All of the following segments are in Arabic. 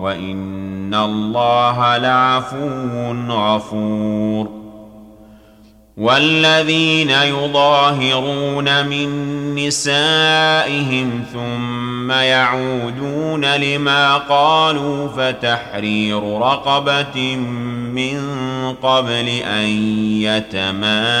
وان الله لعفو غفور والذين يظاهرون من نسائهم ثم يعودون لما قالوا فتحرير رقبه من قبل ان يتماسا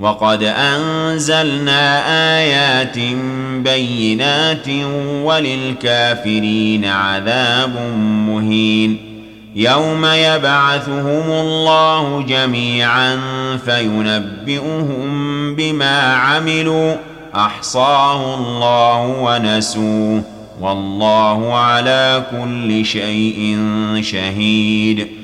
وقد أنزلنا آيات بينات وللكافرين عذاب مهين. يوم يبعثهم الله جميعا فينبئهم بما عملوا. أحصاه الله ونسوه. والله على كل شيء شهيد.